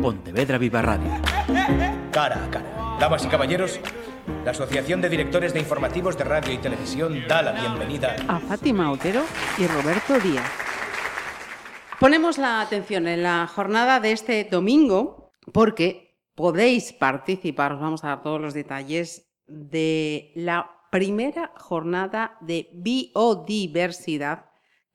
Pontevedra Viva Radio. Cara a cara. Damas y caballeros, la Asociación de Directores de Informativos de Radio y Televisión da la bienvenida a Fátima Otero y Roberto Díaz. Ponemos la atención en la jornada de este domingo porque podéis participar, os vamos a dar todos los detalles de la primera jornada de biodiversidad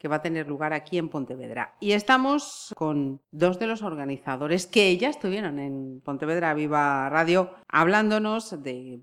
que va a tener lugar aquí en Pontevedra. Y estamos con dos de los organizadores que ya estuvieron en Pontevedra Viva Radio hablándonos de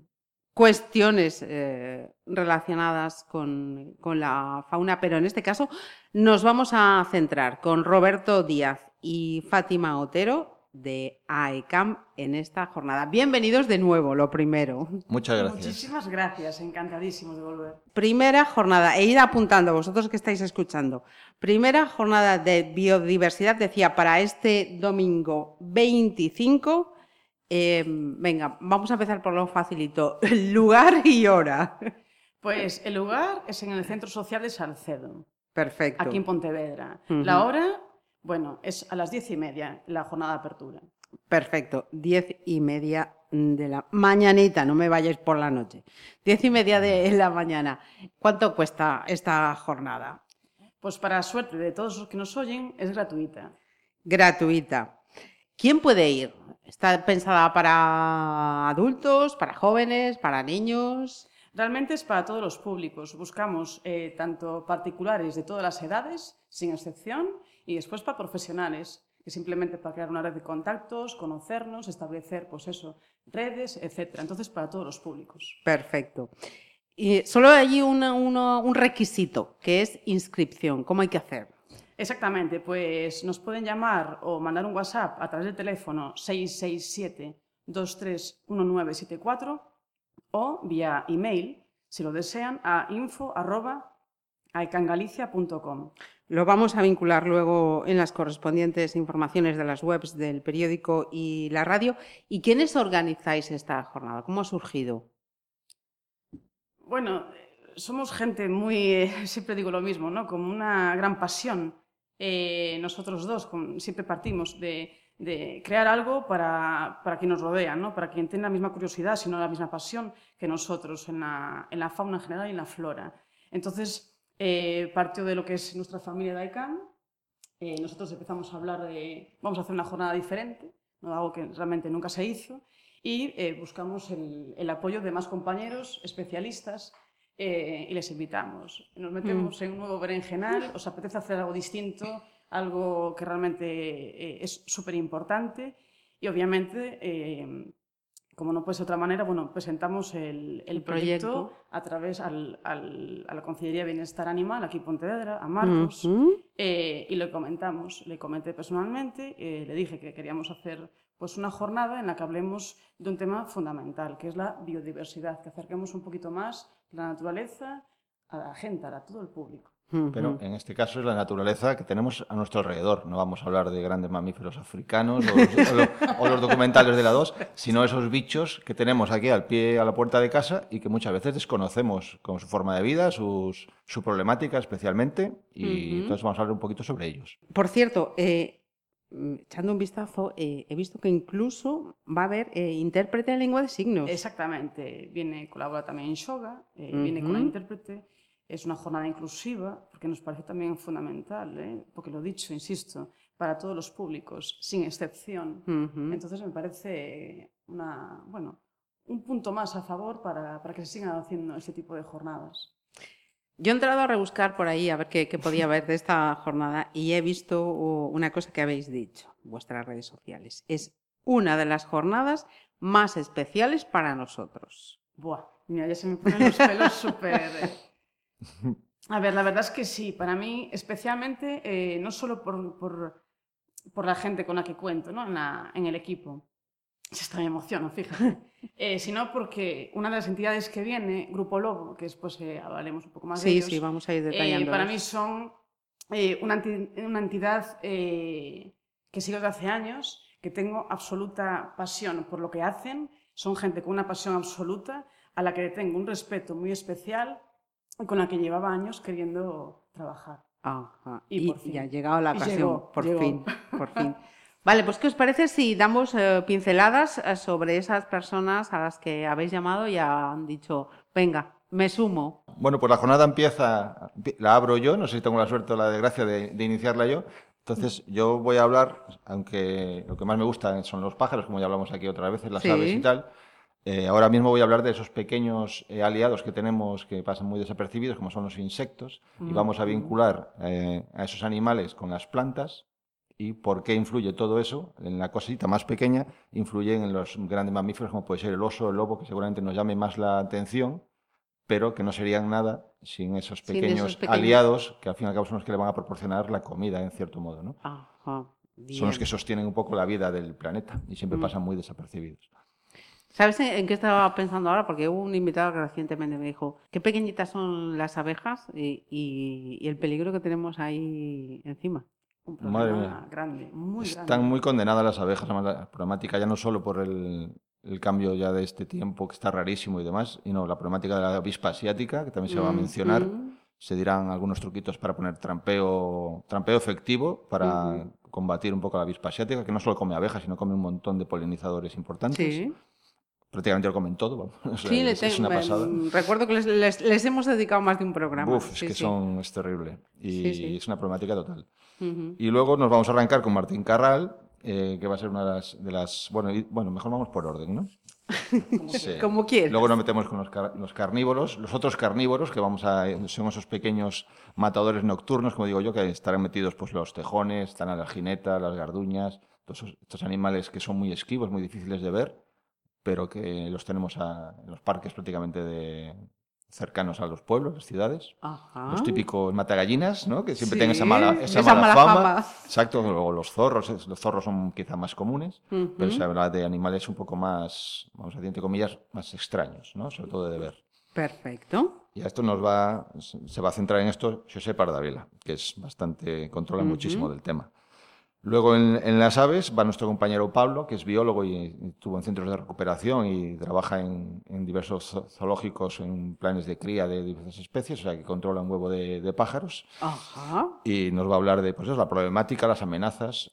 cuestiones eh, relacionadas con, con, la fauna, pero en este caso nos vamos a centrar con Roberto Díaz y Fátima Otero de AECAM en esta jornada. Bienvenidos de nuevo, lo primero. Muchas gracias. Muchísimas gracias, encantadísimos de volver. Primera jornada, e ir apuntando vosotros que estáis escuchando. Primera jornada de biodiversidad, decía, para este domingo 25 eh, venga, vamos a empezar por lo facilito. Lugar y hora. Pues el lugar es en el Centro Social de Salcedo. Perfecto. Aquí en Pontevedra. La hora, bueno, es a las diez y media la jornada de apertura. Perfecto, diez y media de la mañanita, no me vayáis por la noche. Diez y media de la mañana. ¿Cuánto cuesta esta jornada? Pues para suerte de todos los que nos oyen, es gratuita. Gratuita. ¿Quién puede ir? ¿Está pensada para adultos, para jóvenes, para niños? Realmente es para todos los públicos. Buscamos eh, tanto particulares de todas las edades, sin excepción, y después para profesionales, que simplemente para crear una red de contactos, conocernos, establecer, pues eso, redes, etc. Entonces, para todos los públicos. Perfecto. Y solo hay allí un requisito, que es inscripción. ¿Cómo hay que hacer? Exactamente, pues nos pueden llamar o mandar un WhatsApp a través del teléfono 667 231974 o vía email, si lo desean, a info.aecangalicia.com. Lo vamos a vincular luego en las correspondientes informaciones de las webs del periódico y la radio. ¿Y quiénes organizáis esta jornada? ¿Cómo ha surgido? Bueno, somos gente muy, siempre digo lo mismo, ¿no? Como una gran pasión eh, nosotros dos siempre partimos de, crear algo para, para, quien nos rodea, ¿no? para quien tiene la misma curiosidad, sino la misma pasión que nosotros en la, en la fauna en general y en la flora. Entonces, eh, partió de lo que es nuestra familia de ICANN. Eh, nosotros empezamos a hablar de, vamos a hacer una jornada diferente, ¿no? algo que realmente nunca se hizo, y eh, buscamos el, el apoyo de más compañeros especialistas eh, y les invitamos. Nos metemos mm. en un nuevo berenjenal, os apetece hacer algo distinto, algo que realmente eh, es súper importante y obviamente, eh, como no puede ser de otra manera, bueno, presentamos el, el, proyecto, a través al, al, a la Consellería de Bienestar Animal, aquí en Pontevedra, a Marcos, y le comentamos, le comenté personalmente, le dije que queríamos hacer pues una jornada en la que hablemos de un tema fundamental, que es la biodiversidad, que acerquemos un poquito más la naturaleza a la gente, a todo el público. Pero en este caso es la naturaleza que tenemos a nuestro alrededor. No vamos a hablar de grandes mamíferos africanos o los, documentales de la 2, sino esos bichos que tenemos aquí al pie, a la puerta de casa y que muchas veces desconocemos con su forma de vida, sus, su problemática especialmente. Y entonces vamos a hablar un poquito sobre ellos. Por cierto, eh, Mm, echando un vistazo, eh, he visto que incluso va a haber eh, intérprete en lengua de signos. Exactamente, viene, colabora también en Shoga, eh, viene con la intérprete. Es una jornada inclusiva, porque nos parece también fundamental, porque lo dicho, insisto, para todos los públicos, sin excepción. Entonces me parece una, bueno, un punto más a favor para, para que se sigan haciendo este tipo de jornadas. Yo he entrado a rebuscar por ahí a ver qué, podía haber de esta jornada y he visto una cosa que habéis dicho en vuestras redes sociales. Es una de las jornadas más especiales para nosotros. Buah, mira, ya se me ponen los pelos súper... Eh. A ver, la verdad es que sí, para mí especialmente, eh, no solo por, por, la gente con la que cuento ¿no? en, en el equipo, esto me emociona, fíjate. Eh, sino porque una de las entidades que viene, Grupo Lobo, que después eh, hablaremos un poco más de ellos. Sí, sí, vamos a ir detallando. Eh, para mí son eh, una, una, entidad que sigo desde hace años, que tengo absoluta pasión por lo que hacen. Son gente con una pasión absoluta, a la que tengo un respeto muy especial con la que llevaba años queriendo trabajar. Ajá. Y, por fin. ha llegado la ocasión, por fin, por fin. Vale, pues ¿qué os parece si damos eh, pinceladas eh, sobre esas personas a las que habéis llamado y han dicho, venga, me sumo? Bueno, pues la jornada empieza, la abro yo, no sé si tengo la suerte o la desgracia de, de iniciarla yo. Entonces, yo voy a hablar, aunque lo que más me gusta son los pájaros, como ya hablamos aquí otras veces, las Sí. aves y tal. Eh, ahora mismo voy a hablar de esos pequeños eh, aliados que tenemos que pasan muy desapercibidos, como son los insectos, y vamos a vincular eh, a esos animales con las plantas y por qué influye todo eso en la cosita más pequeña, influyen en los grandes mamíferos como puede ser el oso, el lobo, que seguramente nos llame más la atención, pero que no serían nada sin esos Sin esos pequeños, aliados que al fin y al cabo son los que le van a proporcionar la comida en cierto modo. ¿no? Ajá, Son los que sostienen un poco la vida del planeta y siempre Mm. pasan muy desapercibidos. ¿Sabes en qué estaba pensando ahora? Porque hubo un invitado que recientemente me dijo, qué pequeñitas son las abejas y, y- y el peligro que tenemos ahí encima. Un Madre mía. grande, muy Están grande. muy condenadas las abejas a la problemática, ya no solo por el, el cambio ya de este tiempo que está rarísimo y demás, y no, la problemática de la avispa asiática, que también se va a mencionar. mm. Se dirán algunos truquitos para poner trampeo, trampeo efectivo para combatir un poco la avispa asiática, que no solo come abejas, sino come un montón de polinizadores importantes. Sí, Prácticamente lo comen todo. vamos, o sea, sí le es, una pasada. mm, recuerdo que les, les- les hemos dedicado más de un programa. Uf, es Sí, que sí. son, es terrible. Y Sí, sí. es una problemática total. Ujú. Y luego nos vamos a arrancar con Martín Carral, eh, que va a ser una de las... de las- bueno, y- bueno, mejor vamos por orden, ¿no? Sí. Como quieras. Luego nos metemos con los, car- los carnívoros, los otros carnívoros, que vamos a, son esos pequeños matadores nocturnos, como digo yo, que estarán metidos pues los tejones, están las jinetas, las garduñas, todos estos animales que son muy esquivos, muy difíciles de ver, pero que los tenemos a- en los parques prácticamente de, cercanos a los pueblos, las ciudades. Ajá. Los típicos matagallinas, ¿no? Que siempre Sí, tienen esa mala, esa esa mala mala fama. fama. Exacto, luego los zorros, los zorros son quizá más comunes, Ujú. pero se habla de animales un poco más, vamos a decir, entre comillas, más extraños, ¿no? Sobre todo de ver. Perfecto. Y a esto nos va, se va a centrar en esto José Pardavila, que es bastante, controla Ujú. muchísimo del tema. Luego en, en las aves va nuestro compañero Pablo, que es biólogo y, estuvo en centros de recuperación y trabaja en, en diversos zo- zoológicos en planes de cría de diversas especies, o sea que controla un huevo de, de pájaros. Ajá. Y nos va a hablar de pues eso, la problemática, las amenazas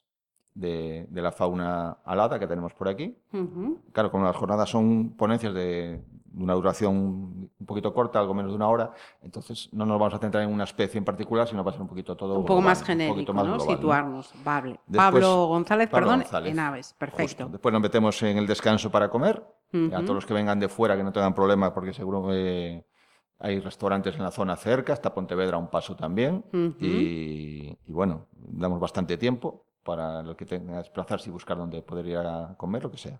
de, de la fauna alada que tenemos por aquí. Claro, como las jornadas son ponencias de una duración poquito corta, algo menos de una hora, entonces no nos vamos a centrar en una especie en particular, sino va a ser un poquito todo Un poco global, más genérico, más ¿no? global, ¿no? Situarnos. Vale. Después, Pablo González, Pablo perdón, González. en aves. Perfecto. Justo. Después nos metemos en el descanso para comer. Ujú. A todos los que vengan de fuera que no tengan problema, porque seguro que hay restaurantes en la zona cerca, hasta Pontevedra un paso también. Ujú. y, y bueno, damos bastante tiempo para lo que tenga que desplazarse y buscar dónde poder ir a comer, lo que sea.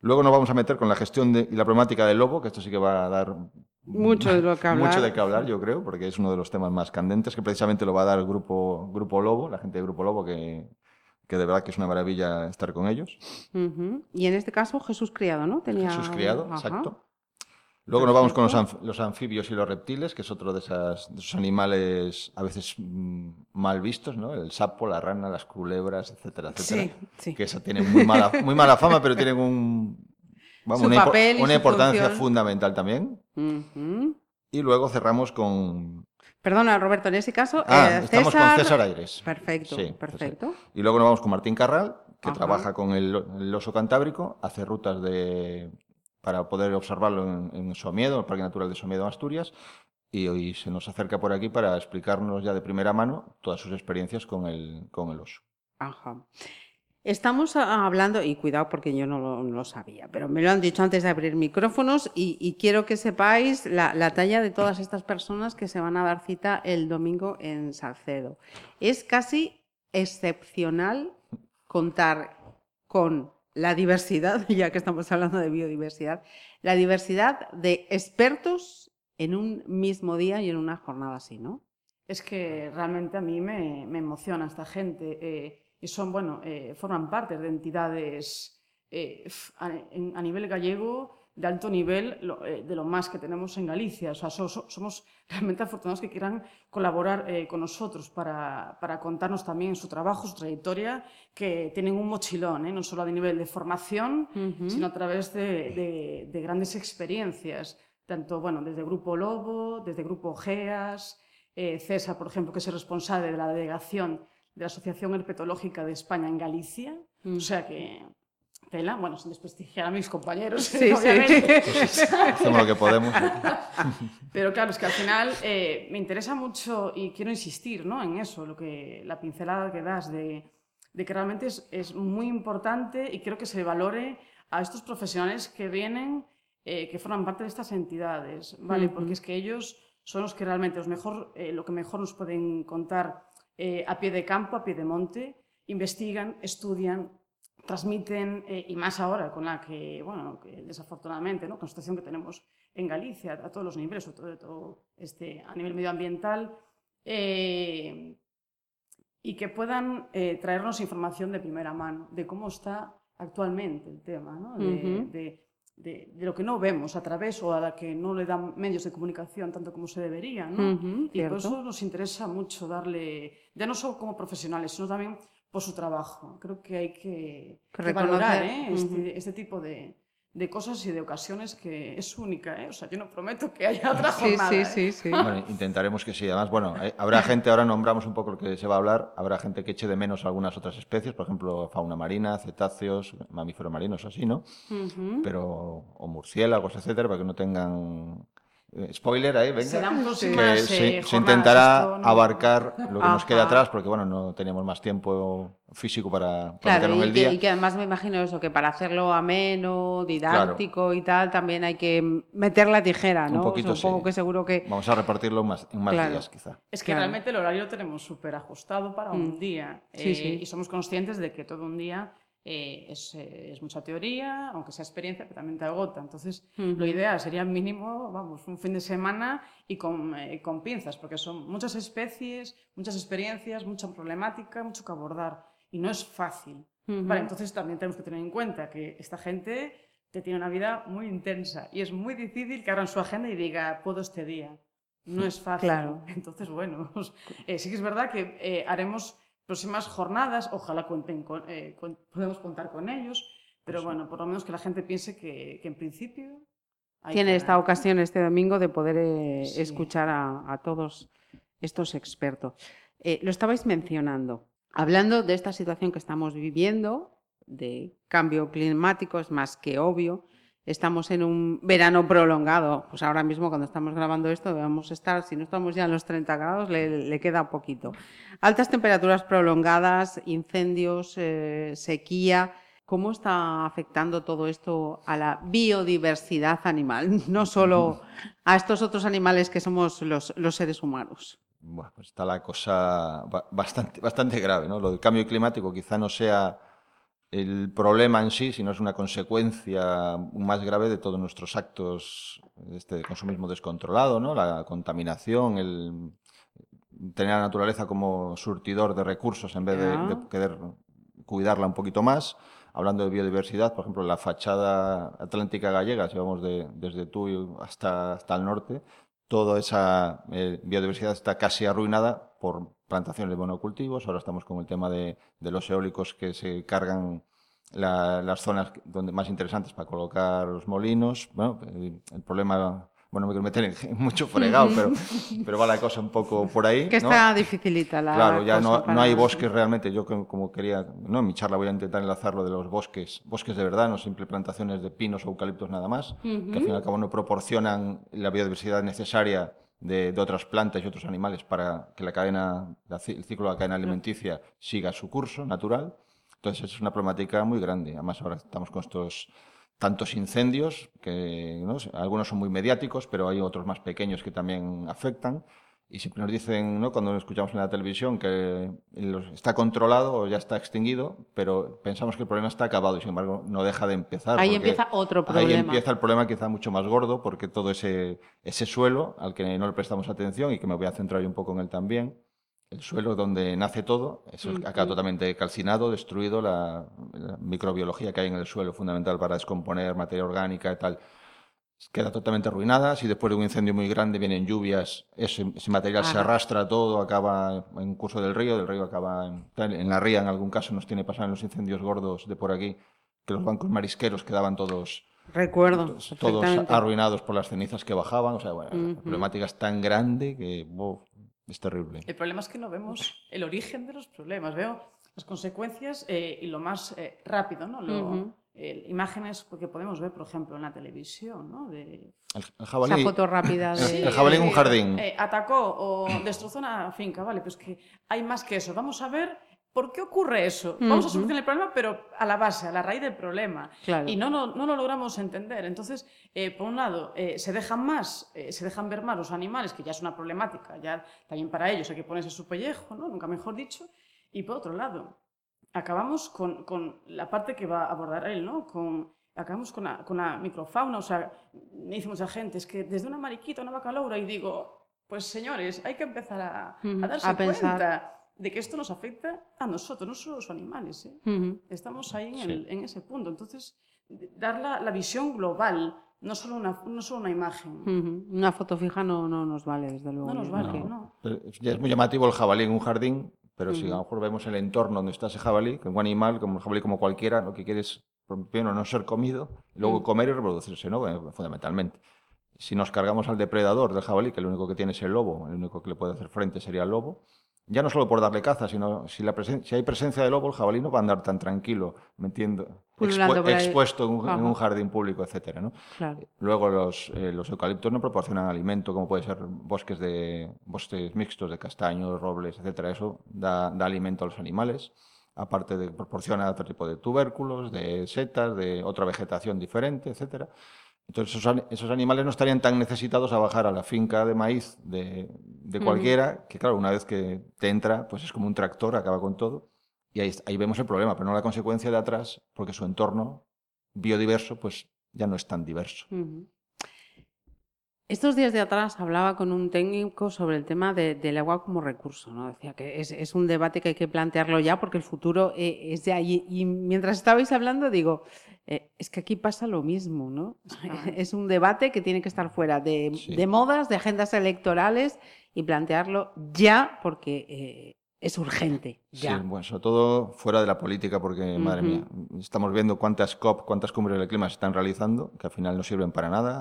Luego nos vamos a meter con la gestión de- y la problemática del lobo, que esto sí que va a dar Mucho de lo que hablar. mucho de hablar, yo creo, porque es uno de los temas más candentes, que precisamente lo va a dar el grupo, grupo Lobo, la gente del Grupo Lobo, que, que de verdad que es una maravilla estar con ellos. Y en este caso, Jesús Criado, ¿no? Tenía... Jesús Criado, Ajá. exacto. Luego nos vamos con los, Perfecto. anf- los anfibios y los reptiles, que es otro de, esas, de esos animales a veces mm, mal vistos, ¿no? El sapo, la rana, las culebras, etcétera, etcétera. Sí, sí. Que esa tienen muy mala, muy mala fama, pero tienen un, vamos, Su una, papel y una importancia función. fundamental también. Y luego cerramos con... Perdona, Roberto, en ese caso, Ah, eh, estamos con César Aires. Perfecto, Sí, perfecto. César. Y luego nos vamos con Martín Carral, que Ajá. trabaja con el, el oso cantábrico, hace rutas de, para poder observarlo en, en Somiedo, el Parque Natural de Somiedo, Asturias, y hoy se nos acerca por aquí para explicarnos ya de primera mano todas sus experiencias con el, con el oso. Ajá. Estamos hablando, y cuidado porque yo no lo, sabía, pero me lo han dicho antes de abrir micrófonos y, quiero que sepáis la talla de todas estas personas que se van a dar cita el domingo en Salcedo. Es casi excepcional contar con la diversidad, ya que estamos hablando de biodiversidad, la diversidad de expertos en un mismo día y en una jornada así, ¿no? Es que realmente a mí me, emociona esta gente eh, y son, bueno, eh, forman parte de entidades eh, a nivel gallego de alto nivel, lo- eh, de lo más que tenemos en Galicia. O sea, so- so- somos realmente afortunados que quieran colaborar eh, con nosotros para, para contarnos también su trabajo, su trayectoria, que tienen un mochilón, ¿eh? no solo a nivel de formación, sino a través de, de- de grandes experiencias, tanto bueno, desde Grupo Lobo, desde Grupo GEAS, César, por ejemplo, que es el responsable de la delegación de la Asociación Herpetológica de España en Galicia. O sea que tela, bueno, sin desprestigiar a mis compañeros, Sí, obviamente. Hacemos lo que podemos. Pero claro, es que al final eh, me interesa mucho y quiero insistir ¿no? en eso, lo que, la pincelada que das de, de que realmente es, es, muy importante y quiero que se valore a estos profesionales que vienen, eh, que forman parte de estas entidades, ¿vale? Uh -huh. Porque es que ellos son los que realmente los mejor, eh, lo que mejor nos pueden contar eh, a pie de campo, a pie de monte, investigan, estudian, transmiten, eh, y más ahora con la que, bueno, que desafortunadamente, ¿no? con la situación que tenemos en Galicia a todos los niveles, sobre todo, todo este, a nivel medioambiental, eh, y que puedan eh, traernos información de primera mano de cómo está actualmente el tema, ¿no? de, uh -huh. de, de, de, lo que no vemos a través o a la que no le dan medios de comunicación tanto como se debería. ¿no? Uh -huh, y por eso nos interesa mucho darle, ya no solo como profesionales, sino también por su trabajo. Creo que hay que, que, valorar ¿eh? este, uh -huh. este, tipo de, de, cosas y de ocasiones que es única. ¿eh? O sea, yo no prometo que haya otra jornada. Sí, ¿eh? sí, sí. Bueno, intentaremos que sí. Además, bueno, eh, habrá gente, ahora nombramos un poco lo que se va a hablar, habrá gente que eche de menos algunas otras especies, por ejemplo, fauna marina, cetáceos, mamíferos marinos, así, ¿no? Pero, o murciélagos, etcétera, para que no tengan Spoiler ahí, venga. Serán que próximas, se, eh, se intentará jornadas, esto no- abarcar lo que nos queda atrás, porque bueno, no teníamos más tiempo físico para, para Claro, y el que, día. y que además me imagino eso, que para hacerlo ameno, didáctico y tal, también hay que meter la tijera, ¿no? Un poquito, Supongo sí. que seguro que... Vamos a repartirlo más, en más Claro. días, quizá. Es que Claro. realmente el horario lo tenemos súper ajustado para un Mm. día. Sí, eh, sí. Y somos conscientes de que todo un día eh, es, eh, es mucha teoría, aunque sea experiencia, pero también te agota. Entonces, lo ideal sería mínimo, vamos, un fin de semana y con, eh, con pinzas, porque son muchas especies, muchas experiencias, mucha problemática, mucho que abordar. Y no es fácil. Vale, entonces también tenemos que tener en cuenta que esta gente que tiene una vida muy intensa y es muy difícil que abran su agenda y diga, puedo este día. No es fácil. Claro. Entonces, bueno, eh, sí que es verdad que eh, haremos próximas jornadas, ojalá cuenten con, eh, con- podemos contar con ellos, pero bueno, por lo menos que la gente piense que, que en principio... Tiene que- esta ocasión este domingo de poder eh, Sí. escuchar a, a todos estos expertos. Eh, lo estabais mencionando, hablando de esta situación que estamos viviendo, de cambio climático, es más que obvio. Estamos en un verano prolongado, pues ahora mismo cuando estamos grabando esto debemos estar, si no estamos ya en los 30 grados, le, queda poquito. Altas temperaturas prolongadas, incendios, eh, sequía. ¿Cómo está afectando todo esto a la biodiversidad animal? No solo a estos otros animales que somos los, seres humanos. Bueno, pues está la cosa ba- bastante, bastante grave, ¿no? Lo del cambio climático quizá no sea el problema en sí, sino es una consecuencia más grave de todos nuestros actos este, de consumismo descontrolado, ¿no? La contaminación, el tener a la naturaleza como surtidor de recursos en vez de querer cuidarla un poquito más. Hablando de biodiversidad, por ejemplo, la fachada atlántica gallega, si vamos de- desde Tuy hasta, hasta el norte, toda esa eh, biodiversidad está casi arruinada por plantaciones de monocultivos. Ahora estamos con el tema de, los eólicos que se cargan la- las zonas donde más interesantes para colocar los molinos. Bueno, el problema, bueno, no me quiero meter en mucho fregado, pero, pero va la cosa un poco por ahí. Que ¿no? está dificilita la Claro, ya cosa no, no hay bosques realmente. Yo como, quería, no, en mi charla voy a intentar enlazar lo de los bosques, bosques de verdad, no simple plantaciones de pinos o eucaliptos nada más, que al fin y al cabo no proporcionan la biodiversidad necesaria de, de otras plantas y otros animales para que la cadena, la el ciclo de la cadena alimenticia siga su curso natural. Entonces es una problemática muy grande. Además ahora estamos con estos tantos incendios que ¿no? algunos son muy mediáticos, pero hay otros más pequeños que también afectan. Y siempre nos dicen, ¿no? cuando escuchamos en la televisión, que está controlado o ya está extinguido, pero pensamos que el problema está acabado y sin embargo no deja de empezar. Ahí empieza otro Ahí problema. empieza el problema quizá mucho más gordo porque todo ese, ese suelo al que no le prestamos atención y que me voy a centrar yo un poco en él también, el suelo donde nace todo, eso acaba totalmente calcinado, destruido, la, la microbiología que hay en el suelo, fundamental para descomponer materia orgánica y tal, queda totalmente arruinada. Si después de un incendio muy grande vienen lluvias, ese, ese material se arrastra todo, acaba en curso del río, del río acaba en, en la ría, en algún caso nos tiene pasado en los incendios gordos de por aquí, que los bancos marisqueros quedaban todos Recuerdo. todos arruinados por las cenizas que bajaban. O sea, bueno, la problemática es tan grande que bof, Es terrible. El problema es que no vemos el origen de los problemas. Veo las consecuencias eh, y lo más eh, rápido, ¿no? Lo, Ujú. eh, imágenes que podemos ver, por ejemplo, en la televisión, ¿no? De, El, el Esa jabalí, foto rápida de... Sí. El jabalí en un eh, jardín. eh, atacó o destrozó una finca, vale, pues que hay más que eso. Vamos a ver por qué ocurre eso. Vamos a Ujú. solucionar el problema, pero a la base, a la raíz del problema. Claro. Y no, no, no lo logramos entender. Entonces, eh, por un lado, eh, se dejan más, eh, se dejan ver más los animales, que ya es una problemática, ya también para ellos hay que ponerse su pellejo, ¿no? nunca mejor dicho. Y por otro lado, acabamos con, con la parte que va a abordar él, ¿no? Con, acabamos con la, con la microfauna, o sea, me dice mucha gente, es que desde una mariquita, una vaca loura, y digo, pues señores, hay que empezar a, a darse a cuenta de que esto nos afecta a nosotros, no solo a los animales, ¿eh? Estamos ahí en, Sí. el- en ese punto. Entonces, dar la, la visión global, no solo una, no solo una imagen. Una foto fija no, no nos vale, desde luego. No nos vale, no. Ya es muy llamativo el jabalí en un jardín, pero si a lo mejor vemos el entorno donde está ese jabalí, que un animal, como un jabalí como cualquiera, lo que quiere es primero no ser comido, luego Mm. comer y reproducirse, ¿no? Eh, Fundamentalmente. Si nos cargamos al depredador del jabalí, que lo único que tiene es el lobo, el único que le puede hacer frente sería el lobo, ya no solo por darle caza, sino si, la presen- si hay presencia de lobo, el jabalí no va a andar tan tranquilo, me entiendo, expu- expuesto en un, en un Ajá. jardín público, etcétera, ¿no? Claro. Luego los, eh, los eucaliptos no proporcionan alimento, como puede ser bosques de bosques mixtos de castaños, robles, etcétera. Eso da, da alimento a los animales. Aparte de proporciona otro tipo de tubérculos, de setas, de otra vegetación diferente, etcétera. Entonces esos, esos animales no estarían tan necesitados a bajar a la finca de maíz de, de cualquiera, que claro, una vez que te entra, pues es como un tractor, acaba con todo. Y ahí, ahí vemos el problema, pero no la consecuencia de atrás, porque su entorno biodiverso pues ya no es tan diverso. Estos días de atrás hablaba con un técnico sobre el tema de- del agua como recurso, ¿no? Decía que es, es un debate que hay que plantearlo ya porque el futuro eh, es de ahí. Y mientras estabais hablando, digo, eh, es que aquí pasa lo mismo, ¿no? Es un debate que tiene que estar fuera de, Sí. de modas, de agendas electorales y plantearlo ya porque eh, es urgente. Ya. Sí, bueno, sobre todo fuera de la política, porque, madre mía, estamos viendo cuántas COP, cuántas cumbres del clima se están realizando, que al final no sirven para nada,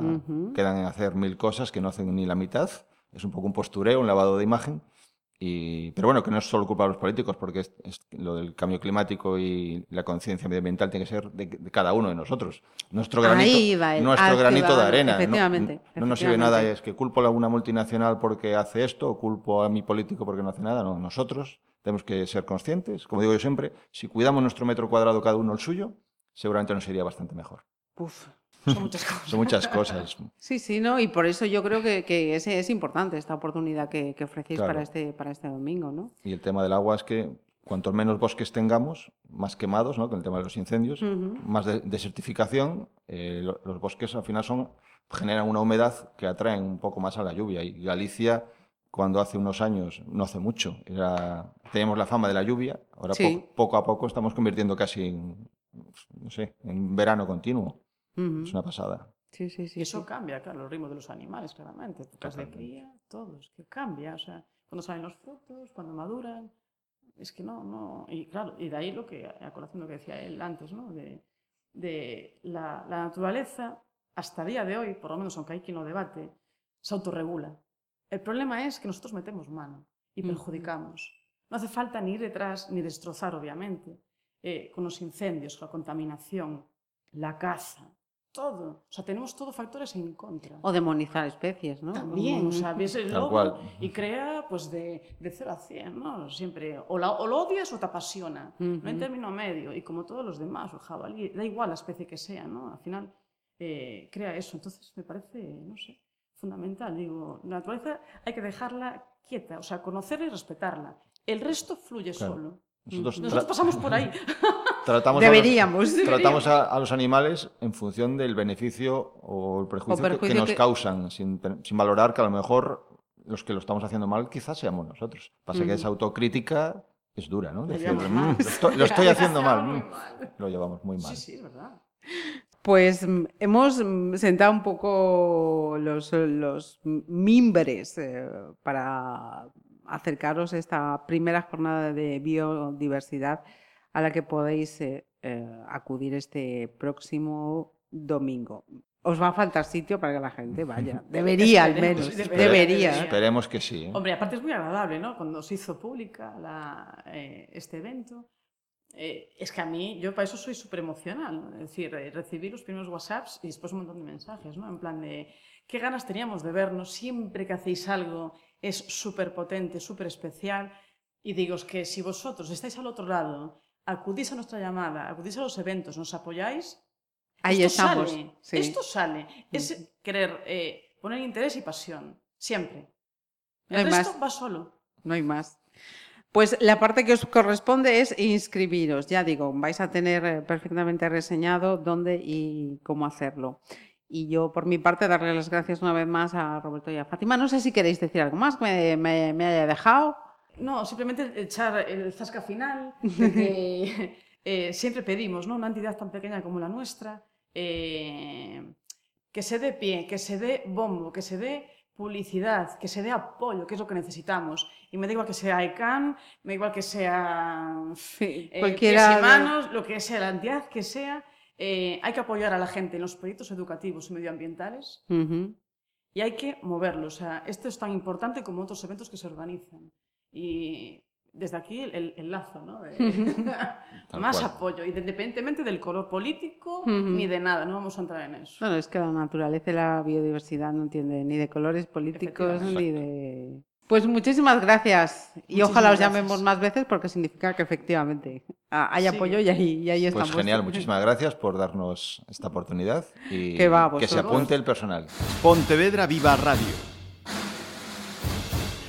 quedan en hacer mil cosas que no hacen ni la mitad, es un poco un postureo, un lavado de imagen, y, pero bueno, que no es solo culpa de los políticos, porque es- es- lo del cambio climático y la conciencia medioambiental tiene que ser de, de cada uno de nosotros. Nuestro Ahí granito, va nuestro granito de arena. No- efectivamente, No, nos sirve nada es que culpo a una multinacional porque hace esto, o culpo a mi político porque no hace nada. No, nosotros tenemos que ser conscientes. Como digo yo siempre, si cuidamos nuestro metro cuadrado cada uno el suyo, seguramente nos iría bastante mejor. Uf. Son muchas cosas. Son muchas cosas. Sí, sí, ¿no? Y por eso yo creo que, que es, es importante esta oportunidad que, que ofrecéis Claro. para, este, para este domingo, ¿no? Y el tema del agua es que cuantos menos bosques tengamos, más quemados, ¿no? con el tema de los incendios, más de- desertificación, eh, lo- los bosques al final son, generan una humedad que atraen un poco más a la lluvia. Y Galicia, cuando hace unos años, no hace mucho, era, teníamos la fama de la lluvia, ahora Sí. po- poco a poco estamos convirtiendo casi en, no sé, en verano continuo. Ujú. Es una pasada. Sí, sí, sí. Y eso sí. cambia, claro, los ritmos de los animales, claramente. Épocas de cría, todos, que cambia. O sea, cuando salen los frutos, cuando maduran. Es que no, no. Y claro, y de ahí lo que, a colación lo que decía él antes, ¿no? De, de la, la naturaleza, hasta el día de hoy, por lo menos aunque hay quien lo debate, se autorregula. El problema es que nosotros metemos mano y perjudicamos. No hace falta ni ir detrás ni destrozar, obviamente, eh, con los incendios, con la contaminación, la caza, todo. O sea, tenemos todos factores en contra. O demonizar especies, ¿no? También, o sea, ves el lobo cual. y crea pues de, de 0 a 100, ¿no? Siempre, o, la- o lo odias o te apasiona, no Ujú. en término medio, y como todos los demás, o jabalí, da igual la especie que sea, ¿no? Al final eh, crea eso, entonces me parece, no sé, fundamental, digo, la naturaleza hay que dejarla quieta, o sea, conocerla y respetarla. El resto fluye Claro. solo. Nosotros, Nosotros pasamos por ahí. tratamos, a los- Deberíamos. tratamos a, a los animales en función del beneficio o el prejuicio, que- que, perjuicio nos que- causan, sin, sin valorar que a lo mejor los que lo estamos haciendo mal quizás seamos nosotros. Pasa que esa autocrítica es dura, ¿no? Decir, "Mm, mal". lo estoy, lo estoy haciendo mal. Mm". mal. Lo llevamos muy mal. Sí, sí, es verdad. Pues mm, hemos sentado un poco los, los mimbres eh, para acercaros a esta primera jornada de biodiversidad a la que podéis eh, eh, acudir este próximo domingo. os va a faltar sitio para que la gente vaya. Debería, al menos. debería. Debería. Esperemos que sí. ¿eh? Hombre, aparte es muy agradable, ¿no? Cuando se hizo pública la, eh, este evento. eh, es que a mí, yo para eso soy súper emocional. ¿no? Es decir, eh, recibí los primeros WhatsApps y después un montón de mensajes, ¿no? En plan de, qué ganas teníamos de vernos, siempre que hacéis algo es súper potente, súper especial. Y digo, es que si vosotros estáis al otro lado, acudís a nuestra llamada, acudís a los eventos, nos apoyáis, Ahí esto estamos. Sale, sí. Esto sale. Es querer eh, poner interés y pasión. Siempre. No El hay resto más. va solo. No hay más. Pues la parte que os corresponde es inscribiros. Ya digo, vais a tener eh, perfectamente reseñado dónde y cómo hacerlo. Y yo, por mi parte, darle las gracias una vez más a Roberto y a Fátima. No sé si queréis decir algo más que me, me- me haya dejado. No, simplemente echar el zasca final de que eh, siempre pedimos, ¿no? Una entidad tan pequeña como la nuestra, eh, que se dé pie, que se dé bombo, que se dé publicidad, que se dé apoyo, que es lo que necesitamos. Y me da igual que sea ICANN, me da igual que sea Sí, eh, cualquiera manos, lo que sea, la entidad que sea, eh, hay que apoyar a la gente en los proyectos educativos y medioambientales y hay que moverlo. O sea, esto es tan importante como otros eventos que se organizan. Y desde aquí el, el- el lazo, ¿no? De- más cual. apoyo, independientemente del color político ni de nada, no vamos a entrar en eso. Bueno, es que la naturaleza y la biodiversidad no entiende ni de colores políticos ni de... Pues muchísimas gracias y Muchísimas ojalá os gracias. llamemos más veces porque significa que efectivamente hay Sí. apoyo y ahí, y ahí Pues estamos. genial, muchísimas gracias por darnos esta oportunidad y Que va, que se apunte el personal. Pontevedra Viva Radio.